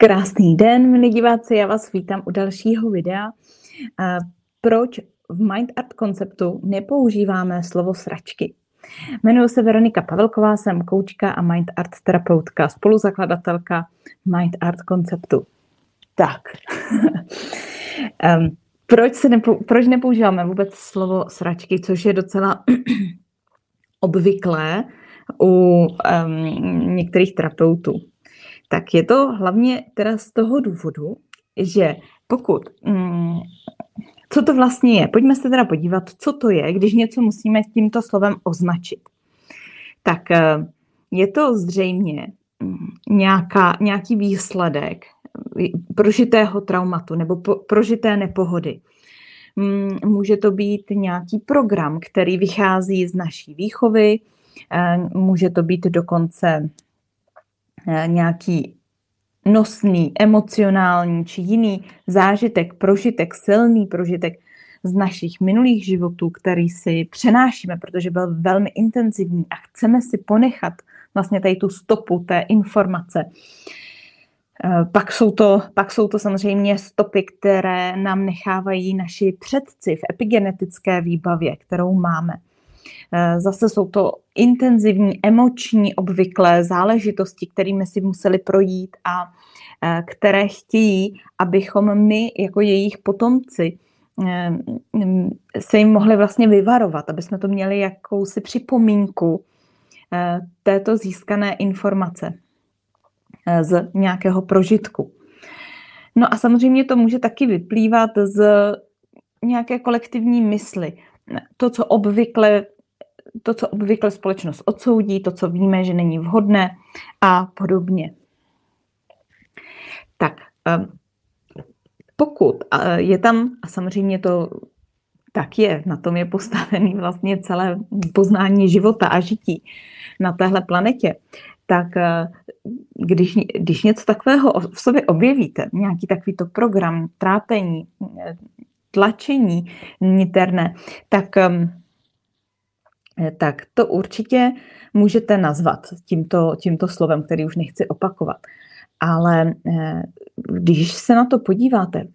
Krásný den, milí diváci, já vás vítám u dalšího videa. Proč v Mind Art konceptu nepoužíváme slovo sračky? Jmenuji se Veronika Pavelková, jsem koučka a Mind Art terapeutka, spoluzakladatelka Mind Art konceptu. Tak, proč, se nepou, proč nepoužíváme vůbec slovo sračky, což je docela obvyklé u um, některých terapeutů? Tak je to hlavně teda z toho důvodu, že pokud, mm, co to vlastně je, pojďme se teda podívat, co to je, když něco musíme tímto slovem označit. Tak eh, je to zřejmě mm, nějaká, nějaký výsledek prožitého traumatu nebo po, prožité nepohody. Mm, může to být nějaký program, který vychází z naší výchovy, eh, může to být dokonce Eh, nějaký nosný, emocionální či jiný zážitek, prožitek, silný prožitek z našich minulých životů, který si přenášíme, protože byl velmi intenzivní a chceme si ponechat vlastně tady tu stopu té informace. Eh, pak jsou, to, pak jsou to samozřejmě stopy, které nám nechávají naši předci v epigenetické výbavě, kterou máme. Eh, zase jsou to intenzivní, emoční, obvyklé záležitosti, kterými si museli projít a eh, které chtějí, abychom my jako jejich potomci eh, se jim mohli vlastně vyvarovat, aby jsme to měli jakousi připomínku této získané informace z nějakého prožitku. No a samozřejmě to může taky vyplývat z nějaké kolektivní mysli. To, co obvykle to, co obvykle společnost odsoudí, to, co víme, že není vhodné a podobně. Tak, ehm, pokud je tam, a samozřejmě to tak je, na tom je postavený vlastně celé poznání života a žití na téhle planetě, tak eh, když, když něco takového v sobě objevíte, nějaký takovýto program, trápení, eh, tlačení niterné, tak ehm, Eh, tak to určitě můžete nazvat tímto, tímto slovem, který už nechci opakovat. Ale eh, když se na to podíváte,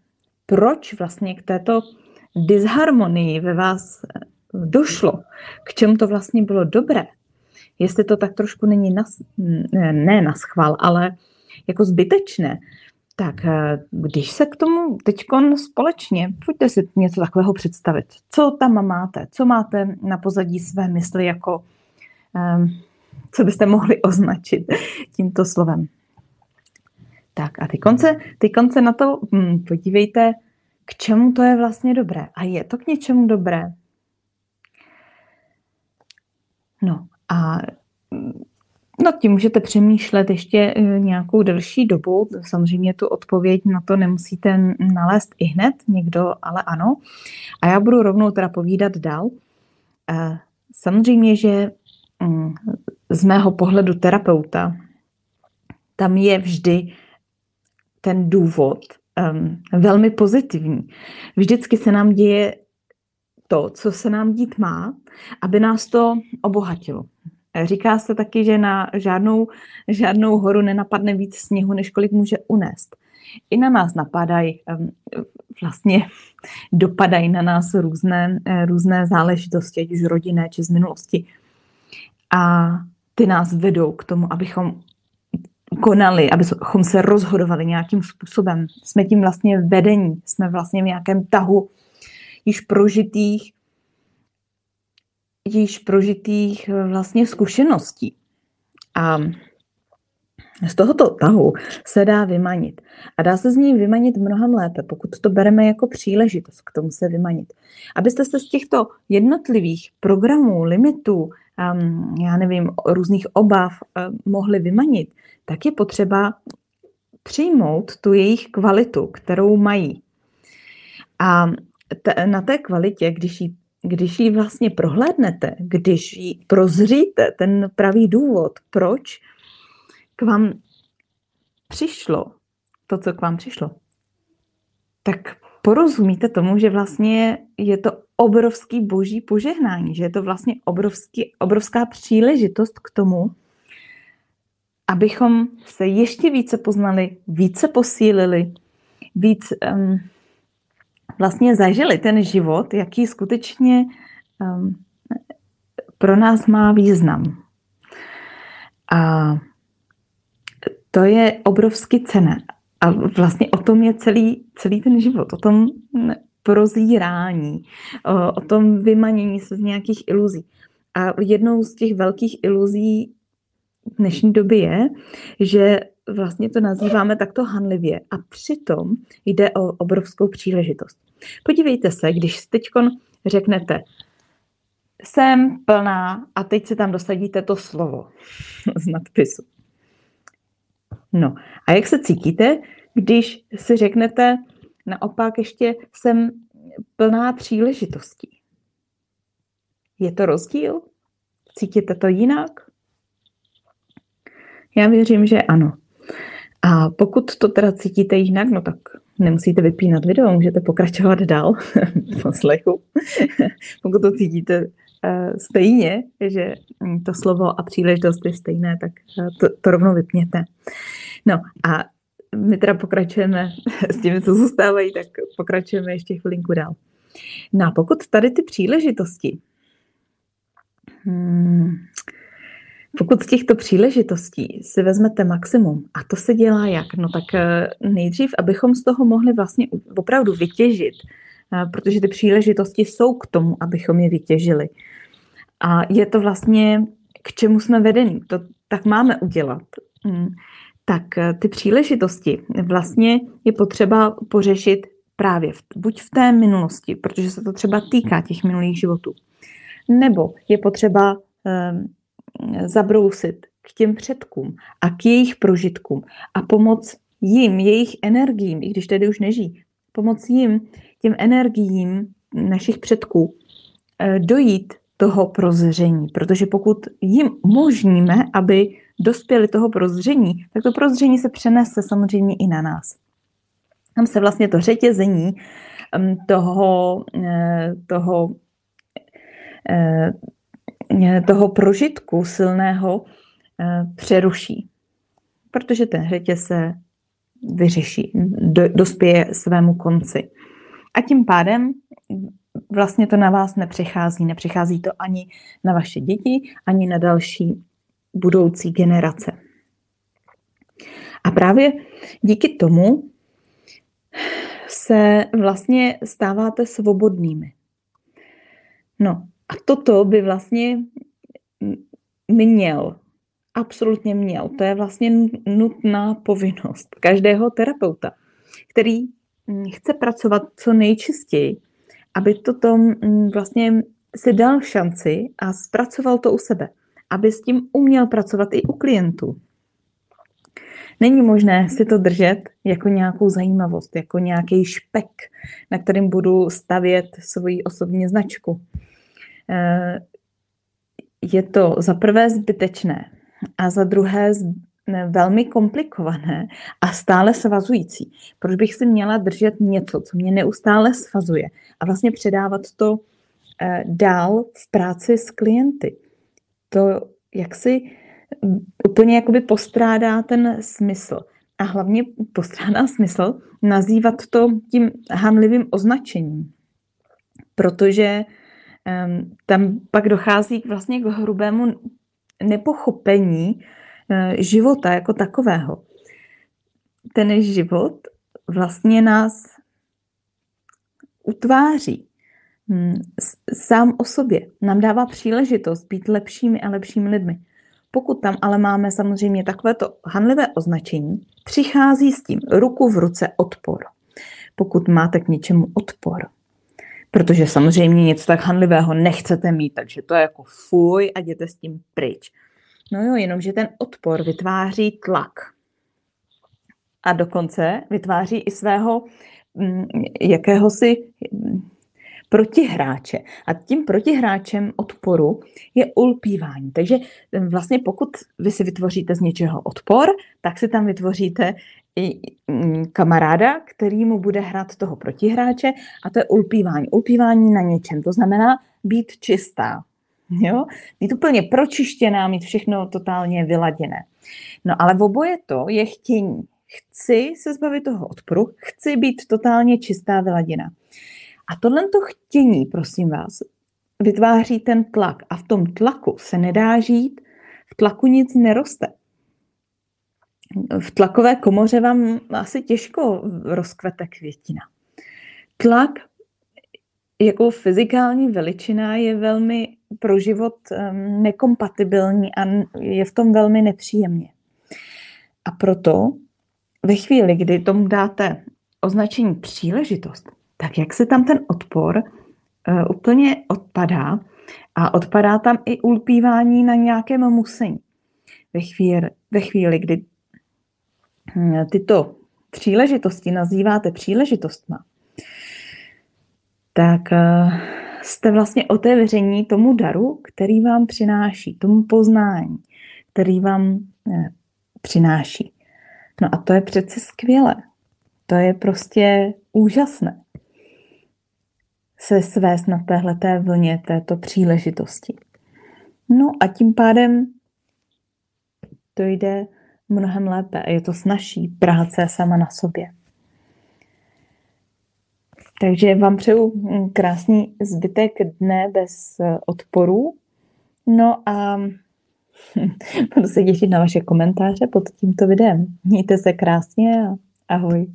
proč vlastně k této disharmonii ve vás eh, došlo, k čemu to vlastně bylo dobré, jestli to tak trošku není nas, ne na schvál, ale jako zbytečné, tak eh, když se k tomu teď společně, pojďte si něco takového představit. Co tam máte? Co máte na pozadí své mysli jako, um, co byste mohli označit tímto slovem? Tak a ty konce, ty konce na to hm, podívejte, k čemu to je vlastně dobré. A je to k něčemu dobré? No a No tím můžete přemýšlet ještě eh, nějakou delší dobu. Samozřejmě tu odpověď na to nemusíte nalézt i hned, někdo ale ano. A já budu rovnou teda povídat dál. Eh, samozřejmě, že mm, z mého pohledu terapeuta tam je vždy ten důvod velmi pozitivní. Vždycky se nám děje to, co se nám dít má, aby nás to obohatilo. Říká se taky, že na žádnou, žádnou horu nenapadne víc sněhu, než kolik může unést. I na nás napadají, vlastně dopadají na nás různé, eh, různé záležitosti, ať už rodinné, či z minulosti. A ty nás vedou k tomu, abychom konali, abychom se rozhodovali nějakým způsobem. Jsme tím vlastně vedení, jsme vlastně v nějakém tahu již prožitých již prožitých eh, vlastně zkušeností. A z tohoto tahu se dá vymanit. A dá se z ní vymanit mnohem lépe, pokud to bereme jako příležitost k tomu se vymanit. Abyste se z těchto jednotlivých programů, limitů, um, já nevím, různých obav um, mohli vymanit, tak je potřeba přijmout tu jejich kvalitu, kterou mají. A t- na té kvalitě, když ji když ji vlastně prohlédnete, když ji prozříte, ten pravý důvod, proč k vám přišlo to, co k vám přišlo, tak porozumíte tomu, že vlastně je to obrovský boží požehnání, že je to vlastně obrovský, obrovská příležitost k tomu, abychom se ještě více poznali, více posílili, víc um, vlastně zažili ten život, jaký skutečně um, pro nás má význam. A to je obrovsky cené. A vlastně o tom je celý, celý ten život, o tom prozírání, o, o tom vymanění se z nějakých iluzí. A jednou z těch velkých iluzí dnešní doby je, že vlastně to nazýváme takto hanlivě a přitom jde o obrovskou příležitost. Podívejte se, když teď řeknete, jsem plná a teď si tam dosadíte to slovo z nadpisu. No a jak se cítíte, když si řeknete naopak ještě jsem plná příležitostí? Je to rozdíl? Cítíte to jinak? Já věřím, že ano. A pokud to teda cítíte jinak, no tak nemusíte vypínat video, můžete pokračovat dál v poslechu. pokud to cítíte uh, stejně, že to slovo a příležitost je stejné, tak uh, to, to rovnou vypněte. No a my teda pokračujeme s těmi, co zůstávají, tak pokračujeme ještě chvilinku dál. No a pokud tady ty příležitosti, hmm, pokud z těchto příležitostí si vezmete maximum, a to se dělá jak? No tak eh, nejdřív, abychom z toho mohli vlastně opravdu vytěžit, eh, protože ty příležitosti jsou k tomu, abychom je vytěžili. A je to vlastně, k čemu jsme vedení, to tak máme udělat. Hmm. Tak eh, ty příležitosti vlastně je potřeba pořešit právě v, buď v té minulosti, protože se to třeba týká těch minulých životů, nebo je potřeba zabrousit k těm předkům a k jejich prožitkům a pomoct jim, jejich energiím, i když tedy už nežijí, pomoct jim, těm energiím našich předků eh, dojít toho prozření. Protože pokud jim umožníme, aby dospěli toho prozření, tak to prozření se přenese samozřejmě i na nás. Tam se vlastně to řetězení mm, toho, eh, toho eh, toho prožitku silného eh, přeruší. Protože ten hřetě se vyřeší, do, dospěje svému konci. A tím pádem vlastně to na vás nepřechází. Nepřechází to ani na vaše děti, ani na další budoucí generace. A právě díky tomu se vlastně stáváte svobodnými. No, a toto by vlastně měl, absolutně měl. To je vlastně nutná povinnost každého terapeuta, který chce pracovat co nejčistěji, aby toto vlastně si dal šanci a zpracoval to u sebe, aby s tím uměl pracovat i u klientů. Není možné si to držet jako nějakou zajímavost, jako nějaký špek, na kterým budu stavět svoji osobní značku. Eh, je to za prvé zbytečné a za druhé velmi komplikované a stále svazující. Proč bych si měla držet něco, co mě neustále svazuje a vlastně předávat to eh, dál v práci s klienty. To jak si úplně jakoby postrádá ten smysl. A hlavně postrádá smysl nazývat to tím hanlivým označením. Protože tam pak dochází vlastně k hrubému nepochopení eh, života jako takového. Ten život vlastně nás utváří hm, sám o sobě. Nám dává příležitost být lepšími a lepšími lidmi. Pokud tam ale máme samozřejmě takovéto hanlivé označení, přichází s tím ruku v ruce odpor. Pokud máte k něčemu odpor, Protože samozřejmě nic tak hanlivého nechcete mít, takže to je jako fuj a jděte s tím pryč. No jo, jenomže ten odpor vytváří tlak. A dokonce vytváří i svého mm, jakéhosi mm, protihráče. A tím protihráčem odporu je ulpívání. Takže vlastně pokud vy si vytvoříte z něčeho odpor, tak si tam vytvoříte mm, kamaráda, který mu bude hrát toho protihráče a to je ulpívání. Ulpívání na něčem, to znamená být čistá. Jo? Být úplně pročištěná, mít všechno totálně vyladěné. No ale v oboje to je chtění. Chci se zbavit toho odporu, chci být totálně čistá, vyladěná. A tohle to chtění, prosím vás, vytváří ten tlak. A v tom tlaku se nedá žít, v tlaku nic neroste. V tlakové komoře vám asi těžko rozkvete květina. Tlak jako fyzikální veličina je velmi pro život nekompatibilní a je v tom velmi nepříjemně. A proto ve chvíli, kdy tomu dáte označení příležitost, tak jak se tam ten odpor uh, úplně odpadá a odpadá tam i ulpívání na nějakém musení. Ve chvíli, ve chvíli kdy tyto příležitosti nazýváte příležitostma, tak uh, jste vlastně otevření tomu daru, který vám přináší, tomu poznání, který vám eh, přináší. No a to je přece skvělé. To je prostě úžasné se svést na téhleté vlně této příležitosti. No a tím pádem to jde mnohem lépe je to snažší práce sama na sobě. Takže vám přeju krásný zbytek dne bez odporu. No a budu se těšit na vaše komentáře pod tímto videem. Mějte se krásně a ahoj.